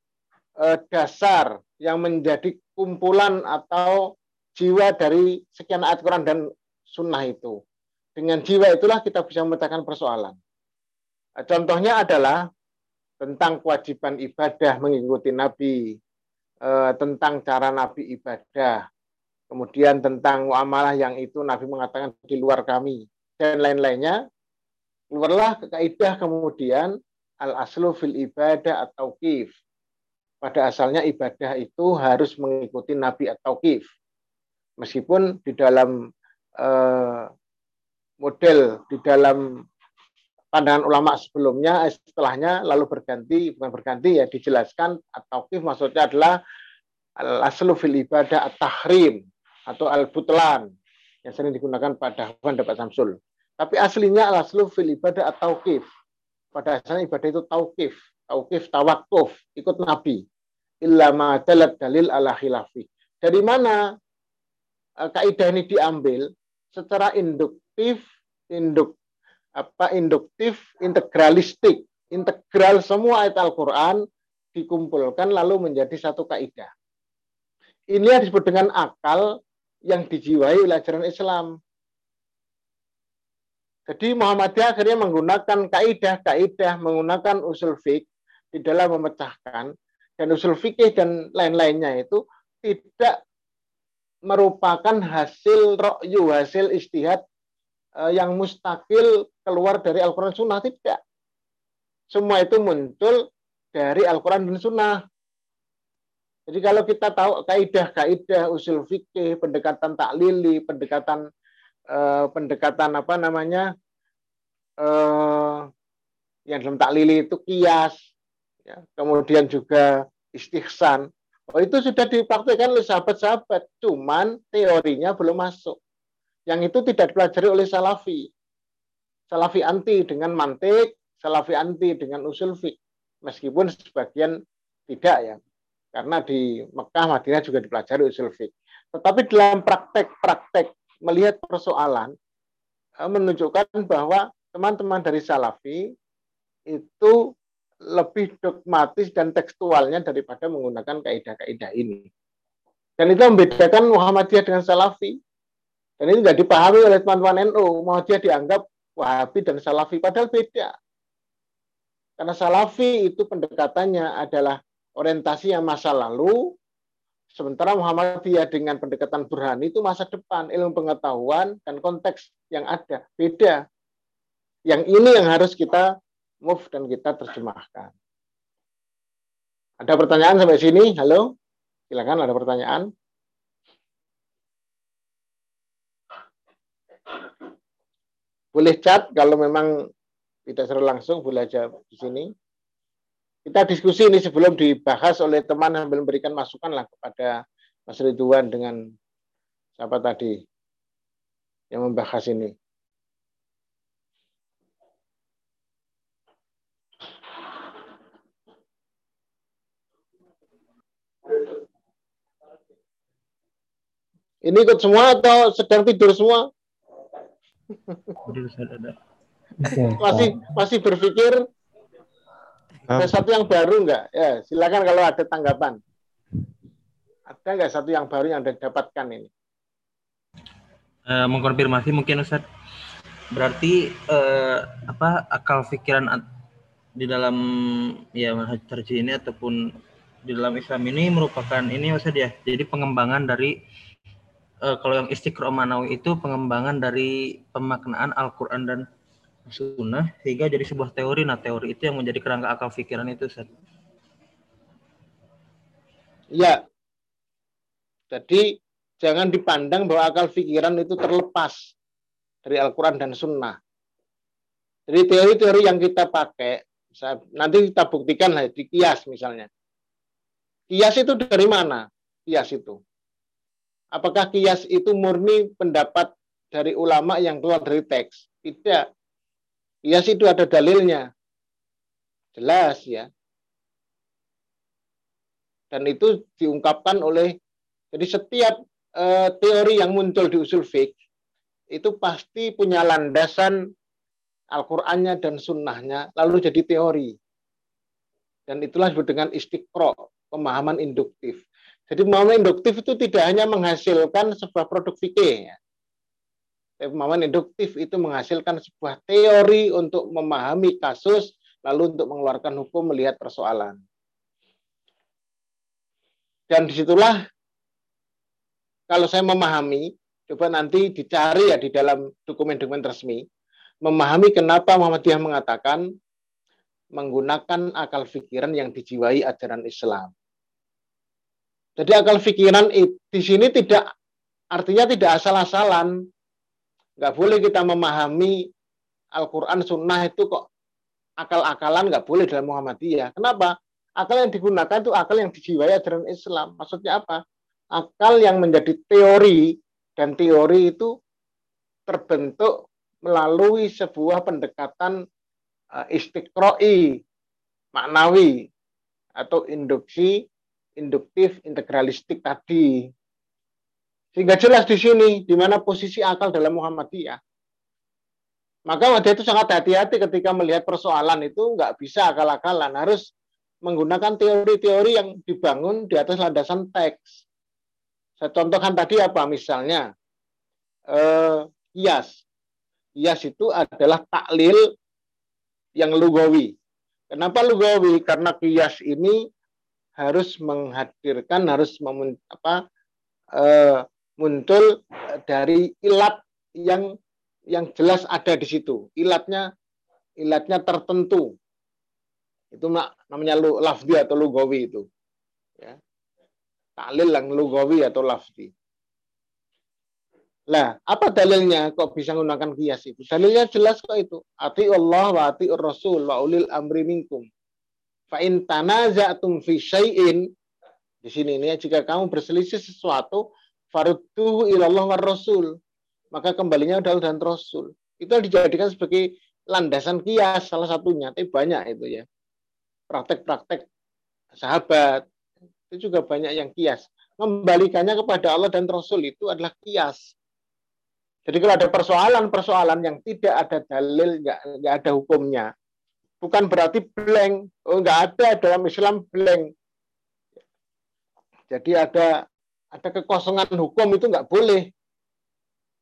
eh, dasar, yang menjadi kumpulan atau jiwa dari sekian ayat Quran dan Sunnah itu. Dengan jiwa itulah kita bisa memetakan persoalan. Contohnya adalah tentang kewajiban ibadah mengikuti Nabi, eh, tentang cara Nabi ibadah, kemudian tentang muamalah yang itu Nabi mengatakan di luar kami dan lain-lainnya. Keluarlah kaidah kemudian al aslu fil ibadah atau kif. Pada asalnya ibadah itu harus mengikuti Nabi atau kif. Meskipun di dalam eh, model di dalam pandangan ulama sebelumnya eh, setelahnya lalu berganti bukan berganti ya dijelaskan atau kif maksudnya adalah al aslu fil ibadah at tahrim atau al butlan yang sering digunakan pada Hafan dapat Samsul. Tapi aslinya al aslu fil ibadah at tauqif. Pada asalnya ibadah itu tauqif, tauqif tawakuf, ikut Nabi. Illa ma dalil ala khilafi. Dari mana kaidah ini diambil secara induktif, induk apa induktif, integralistik, integral semua ayat Al-Qur'an dikumpulkan lalu menjadi satu kaidah. Ini yang disebut dengan akal yang dijiwai oleh ajaran Islam. Jadi Muhammadiyah akhirnya menggunakan kaidah-kaidah, menggunakan usul fik di dalam memecahkan dan usul fikih dan lain-lainnya itu tidak merupakan hasil rokyu, hasil istihad Eh, yang mustakil keluar dari Al-Quran Sunnah tidak. Semua itu muncul dari Al-Quran dan Sunnah. Jadi kalau kita tahu kaidah-kaidah usul fikih, pendekatan taklili, pendekatan eh, pendekatan apa namanya eh, yang dalam taklili itu kias, ya, kemudian juga istihsan. Oh itu sudah dipraktikkan oleh sahabat-sahabat, cuman teorinya belum masuk. Yang itu tidak dipelajari oleh Salafi. Salafi anti dengan mantik, Salafi anti dengan usul fik. Meskipun sebagian tidak ya. Karena di Mekah, Madinah juga dipelajari usul fik. Tetapi dalam praktek-praktek melihat persoalan, eh, menunjukkan bahwa teman-teman dari Salafi itu lebih dogmatis dan tekstualnya daripada menggunakan kaidah-kaidah ini. Dan itu membedakan Muhammadiyah dengan Salafi. Dan ini tidak dipahami oleh teman-teman NU. Muhammadiyah dianggap Wahabi dan Salafi, padahal beda. Karena Salafi itu pendekatannya adalah orientasi yang masa lalu, sementara Muhammadiyah dengan pendekatan burhani itu masa depan, ilmu pengetahuan dan konteks yang ada. Beda. Yang ini yang harus kita move dan kita terjemahkan. Ada pertanyaan sampai sini? Halo? Silakan ada pertanyaan. Boleh chat kalau memang tidak secara langsung, boleh aja di sini. Kita diskusi ini sebelum dibahas oleh teman sambil memberikan masukan lah kepada Mas Ridwan dengan siapa tadi yang membahas ini. Ini ikut semua atau sedang tidur semua? masih masih berpikir ada satu yang baru enggak? Ya, silakan kalau ada tanggapan. Ada enggak satu yang baru yang Anda dapatkan ini? Uh, mengkonfirmasi mungkin Ustaz. Berarti uh, apa akal pikiran di dalam ya manhaj ini ataupun di dalam Islam ini merupakan ini Ustaz ya. Jadi pengembangan dari uh, kalau yang istiqro manawi itu pengembangan dari pemaknaan Al-Qur'an dan sunnah sehingga jadi sebuah teori. Nah, teori itu yang menjadi kerangka akal pikiran itu, Ustaz. Iya. Jadi jangan dipandang bahwa akal pikiran itu terlepas dari Al-Quran dan Sunnah. Jadi teori-teori yang kita pakai, nanti kita buktikan lah di kias misalnya. Kias itu dari mana? Kias itu. Apakah kias itu murni pendapat dari ulama yang keluar dari teks? Tidak. Kias itu ada dalilnya. Jelas ya. Dan itu diungkapkan oleh jadi setiap uh, teori yang muncul di usul fik itu pasti punya landasan Al-Qur'annya dan sunnahnya lalu jadi teori. Dan itulah disebut dengan istiqro, pemahaman induktif. Jadi pemahaman induktif itu tidak hanya menghasilkan sebuah produk fikih. Ya. Pemahaman induktif itu menghasilkan sebuah teori untuk memahami kasus, lalu untuk mengeluarkan hukum melihat persoalan. Dan di situlah kalau saya memahami, coba nanti dicari ya di dalam dokumen-dokumen resmi, memahami kenapa Muhammadiyah mengatakan menggunakan akal pikiran yang dijiwai ajaran Islam. Jadi akal pikiran di sini tidak artinya tidak asal-asalan. Nggak boleh kita memahami Al-Quran Sunnah itu kok akal-akalan nggak boleh dalam Muhammadiyah. Kenapa? Akal yang digunakan itu akal yang dijiwai ajaran Islam. Maksudnya apa? Akal yang menjadi teori dan teori itu terbentuk melalui sebuah pendekatan uh, istiqroi maknawi atau induksi induktif integralistik tadi. Sehingga jelas di sini di mana posisi akal dalam Muhammadiyah. Maka Muhammadiyah itu sangat hati-hati ketika melihat persoalan itu nggak bisa akal-akalan, harus menggunakan teori-teori yang dibangun di atas landasan teks. Saya contohkan tadi apa misalnya eh, Iyas. Iyas itu adalah taklil yang lugawi. Kenapa lugawi? Karena kias ini harus menghadirkan harus memun, apa uh, muncul dari ilat yang yang jelas ada di situ. Ilatnya ilatnya tertentu. Itu namanya lafdi atau lugawi itu. Ya. Taklil yang lugawi atau lafdi. Lah, apa dalilnya kok bisa menggunakan kias itu? Dalilnya jelas kok itu. Ati Allah wa ati Rasul wa ulil amri minkum. Fa in tanaza'tum fi syai'in di sini ini jika kamu berselisih sesuatu farudduhu ilallah war rasul maka kembalinya adalah dan rasul. Itu dijadikan sebagai landasan kias salah satunya, tapi banyak itu ya. Praktek-praktek sahabat itu juga banyak yang kias. Membalikannya kepada Allah dan Rasul itu adalah kias. Jadi kalau ada persoalan-persoalan yang tidak ada dalil, nggak ada hukumnya, bukan berarti blank. Oh, enggak ada dalam Islam blank. Jadi ada ada kekosongan hukum itu enggak boleh.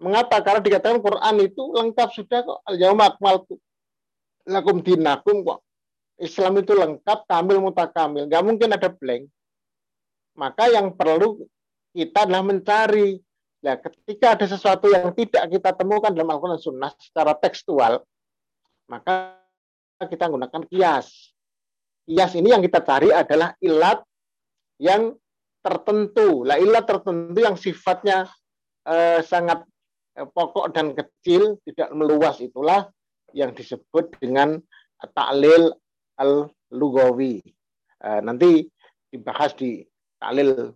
Mengapa? Karena dikatakan Quran itu lengkap sudah kok. Akmaltu lakum dinakum kok. Islam itu lengkap, kamil mutakamil. Enggak mungkin ada blank. Maka yang perlu kita adalah mencari. Nah, ketika ada sesuatu yang tidak kita temukan dalam Al-Quran Sunnah secara tekstual, maka kita gunakan kias. Kias ini yang kita cari adalah ilat yang tertentu. Lah ilat tertentu yang sifatnya eh, sangat eh, pokok dan kecil, tidak meluas itulah yang disebut dengan taklil al-lugawi. Eh, nanti dibahas di taklil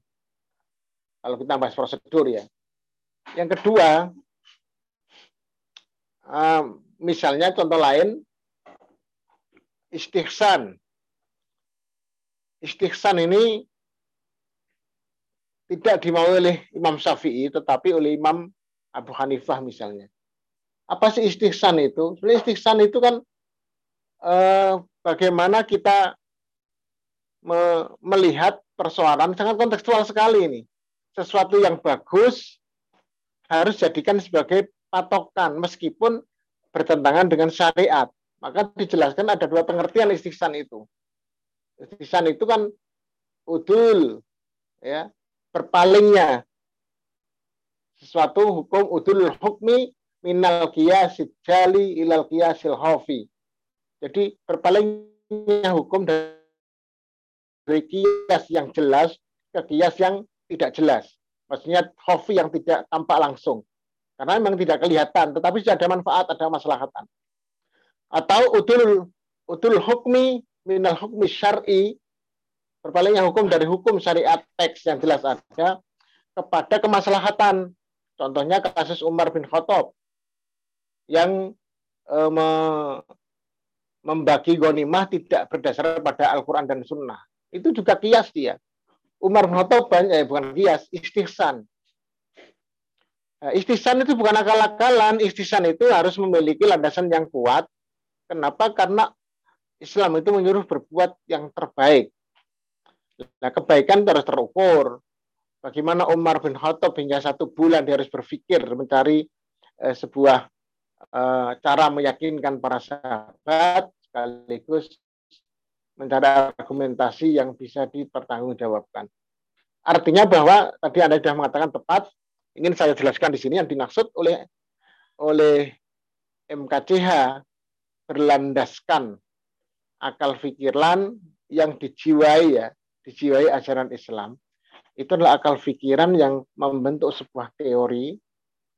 kalau kita bahas prosedur ya. Yang kedua, eh, misalnya contoh lain istihsan. Istihsan ini tidak dimau oleh Imam Syafi'i, tetapi oleh Imam Abu Hanifah misalnya. Apa sih istihsan itu? Sebenarnya istihsan itu kan eh, bagaimana kita me melihat persoalan sangat kontekstual sekali ini. Sesuatu yang bagus harus jadikan sebagai patokan meskipun bertentangan dengan syariat. Maka dijelaskan ada dua pengertian istihsan itu. Istihsan itu kan udul, ya, berpalingnya sesuatu hukum udul hukmi minal kiyasid jali ilal kiyasil hofi. Jadi berpalingnya hukum dari kias yang jelas ke kias yang tidak jelas. Maksudnya hofi yang tidak tampak langsung. Karena memang tidak kelihatan, tetapi sudah ada manfaat, ada maslahatan atau udul udul hukmi minal hukmi syar'i. Berpalingnya hukum dari hukum syariat teks yang jelas ada kepada kemaslahatan. Contohnya kasus Umar bin Khattab yang e, me, membagi gonimah tidak berdasar pada Al-Quran dan Sunnah. Itu juga kias dia. Umar bin Khattab banyak eh, bukan kias istihsan. Nah, istihsan itu bukan akal-akalan. Istihsan itu harus memiliki landasan yang kuat Kenapa? Karena Islam itu menyuruh berbuat yang terbaik. Nah, kebaikan terus terukur. Bagaimana Umar bin Khattab hingga satu bulan dia harus berpikir mencari eh, sebuah eh, cara meyakinkan para sahabat sekaligus mencari argumentasi yang bisa dipertanggungjawabkan. Artinya bahwa tadi Anda sudah mengatakan tepat, ingin saya jelaskan di sini yang dimaksud oleh oleh MKCH berlandaskan akal pikiran yang dijiwai ya, dijiwai ajaran Islam. Itu adalah akal pikiran yang membentuk sebuah teori,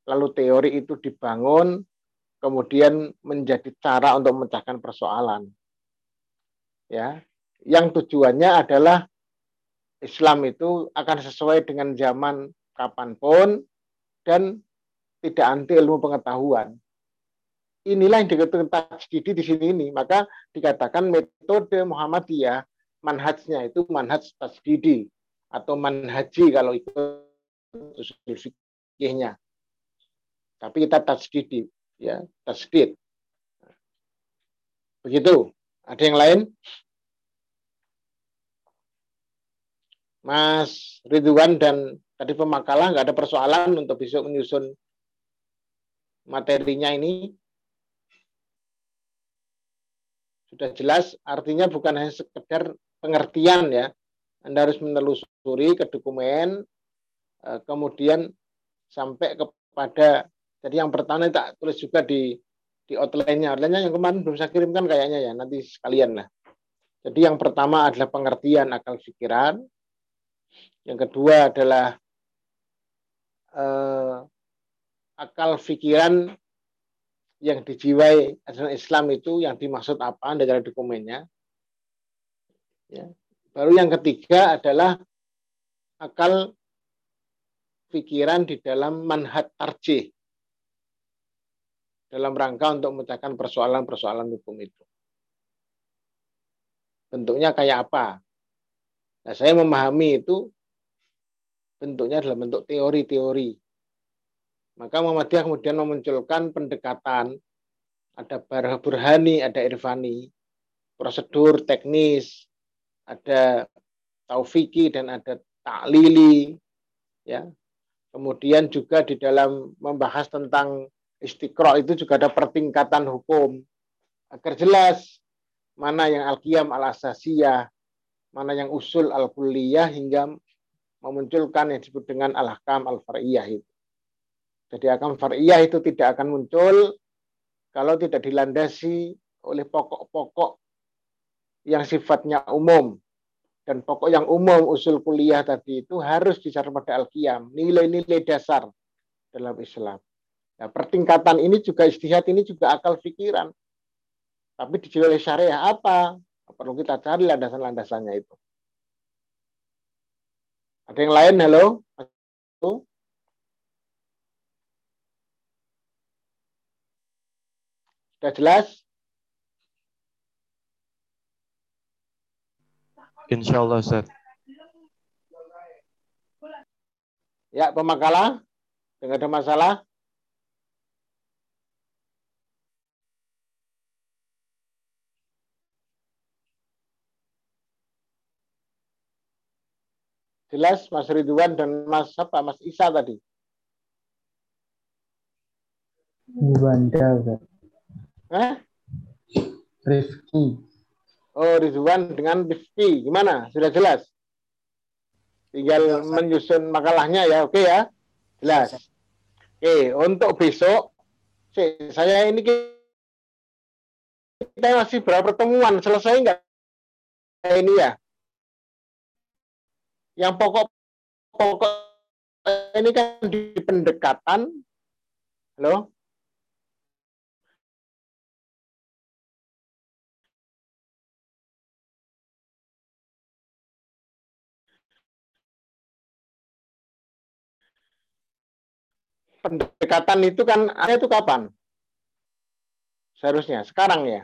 lalu teori itu dibangun, kemudian menjadi cara untuk memecahkan persoalan. Ya, yang tujuannya adalah Islam itu akan sesuai dengan zaman kapan pun dan tidak anti ilmu pengetahuan inilah yang dikatakan tajdidi di sini ini. Maka dikatakan metode Muhammadiyah, manhajnya itu manhaj tajdidi atau manhaji kalau itu fikihnya. Tapi kita tajdidi, ya, tajdid. Begitu. Ada yang lain? Mas Ridwan dan tadi pemakalah nggak ada persoalan untuk besok menyusun materinya ini sudah jelas artinya bukan hanya sekedar pengertian ya. Anda harus menelusuri ke dokumen, eh, kemudian sampai kepada jadi yang pertama tak tulis juga di di outline-nya. Outline-nya yang kemarin belum saya kirimkan kayaknya ya, nanti sekalian lah. Jadi yang pertama adalah pengertian akal pikiran. Yang kedua adalah eh, akal pikiran yang dijiwai ajaran Islam itu yang dimaksud apa dari dokumennya. Ya. Baru yang ketiga adalah akal pikiran di dalam manhat tarjih dalam rangka untuk memecahkan persoalan-persoalan hukum itu. Bentuknya kayak apa? Nah, saya memahami itu bentuknya adalah bentuk teori-teori maka Muhammadiyah kemudian memunculkan pendekatan ada Barah Burhani, ada Irfani. prosedur teknis, ada taufiki dan ada taklili, ya. Kemudian juga di dalam membahas tentang istiqra itu juga ada pertingkatan hukum agar jelas mana yang al-qiyam al-asasiyah, mana yang usul al-kulliyah hingga memunculkan yang disebut dengan al-ahkam al-far'iyah itu. Jadi akam far'iyah itu tidak akan muncul kalau tidak dilandasi oleh pokok-pokok yang sifatnya umum. Dan pokok yang umum usul kuliah tadi itu harus dicari pada al-qiyam, nilai-nilai dasar dalam Islam. Nah, pertingkatan ini juga istihad ini juga akal pikiran. Tapi dijawab oleh syariah apa? Perlu kita cari landasan-landasannya itu. Ada yang lain? Halo? Sudah jelas? Insya Allah, Ustaz. Ya, pemakala? Tidak ada masalah? Jelas Mas Ridwan dan Mas apa Mas Isa tadi? Ustaz. Hah? Rifki. Oh, Ridwan dengan Rifki. Gimana? Sudah jelas? Tinggal menyusun makalahnya ya, oke ya? Jelas. Oke, untuk besok, saya ini kita masih berapa pertemuan? Selesai nggak? Ini ya. Yang pokok-pokok ini kan di pendekatan. Halo? Pendekatan itu kan ada itu kapan? Seharusnya sekarang ya.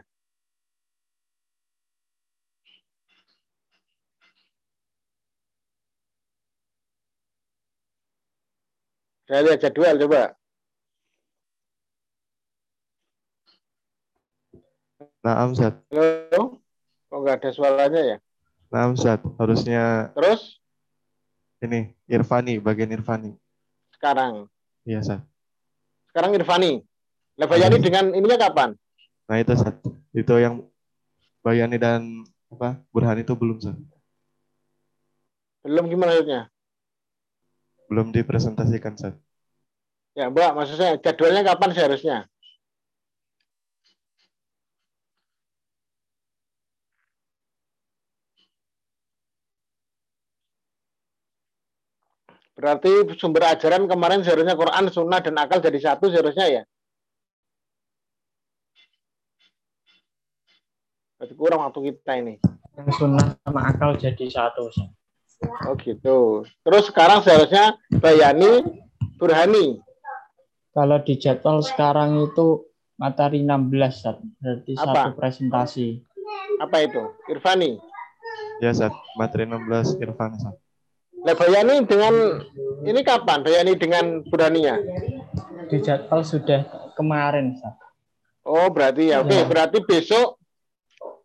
Saya lihat jadwal coba. Nah, Ustaz. Halo? Kok nggak ada suaranya ya? Nah, Ustaz. Harusnya Terus ini Irfani, bagian Irfani. sekarang. Iya, Ustaz. Sekarang Irfani. Lah Bayani dengan ininya kapan? Nah, itu Ustaz. Itu yang Bayani dan apa? Burhan itu belum, Ustaz. Belum gimana maksudnya? Belum dipresentasikan, Ustaz. Ya, Mbak, maksudnya jadwalnya kapan seharusnya? Berarti sumber ajaran kemarin seharusnya Quran, Sunnah, dan akal jadi satu seharusnya ya? Berarti kurang waktu kita ini. Yang sunnah sama akal jadi satu. Oh gitu. Terus sekarang seharusnya Bayani, Burhani. Kalau di jadwal sekarang itu materi 16, Ustaz. berarti Apa? satu presentasi. Apa itu? Irfani. Ya, Ustaz. Materi 16 Irfan, Ustaz. Nah, Bayani dengan ini kapan? Bayani dengan Burhaninya? Di jadwal sudah kemarin, Ustaz. Oh, berarti ya. Oke, Ya. berarti besok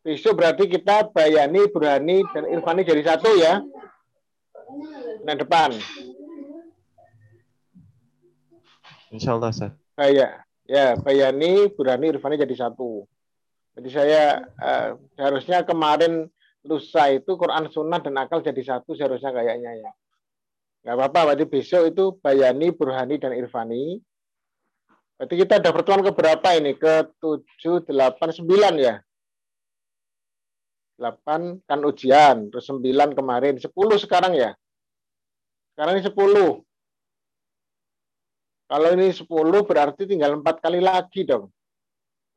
besok berarti kita Bayani, Burhani dan Irfani jadi satu ya. Nah, depan. Insya Allah, Ustaz. Saya ya Bayani, Burhani, Irfani jadi satu. Jadi saya eh, seharusnya kemarin lusa itu Quran Sunnah dan akal jadi satu seharusnya kayaknya ya. Nggak apa-apa, berarti besok itu Bayani, Burhani, dan Irfani. Berarti kita ada pertemuan ke berapa ini? Ke 7, 8, 9 ya? 8 kan ujian, terus 9 kemarin, 10 sekarang ya? Sekarang ini 10. Kalau ini 10 berarti tinggal 4 kali lagi dong.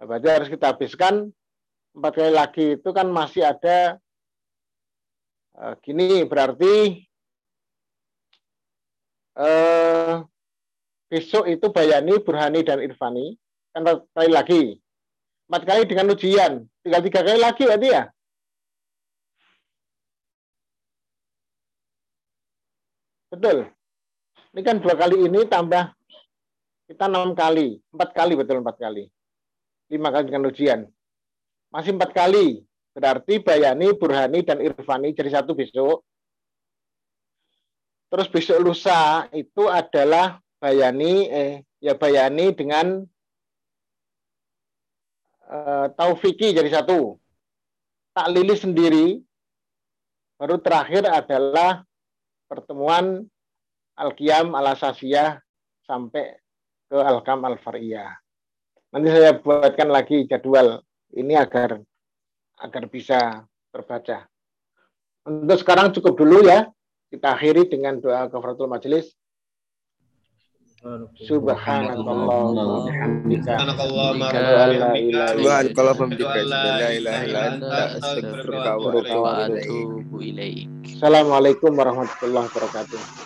Nah, berarti harus kita habiskan 4 kali lagi itu kan masih ada eh, gini berarti eh, besok itu Bayani, Burhani, dan Irfani kan empat kali lagi. Empat kali dengan ujian, tinggal tiga kali lagi berarti ya. Betul. Ini kan dua kali ini tambah kita enam kali, empat kali betul empat kali. Lima kali dengan ujian. Masih empat kali. Berarti Bayani, Burhani, dan Irfani jadi satu besok. Terus besok lusa itu adalah Bayani, eh, ya Bayani dengan eh, Taufiki jadi satu. Tak Lili sendiri. Baru terakhir adalah pertemuan Al-Qiyam Al-Asasiyah sampai ke Al-Kam Al-Fariyah. Nanti saya buatkan lagi jadwal ini agar agar bisa terbaca. Untuk sekarang cukup dulu ya. Kita akhiri dengan doa kafaratul majelis. Subhanallah. Assalamualaikum warahmatullahi wabarakatuh.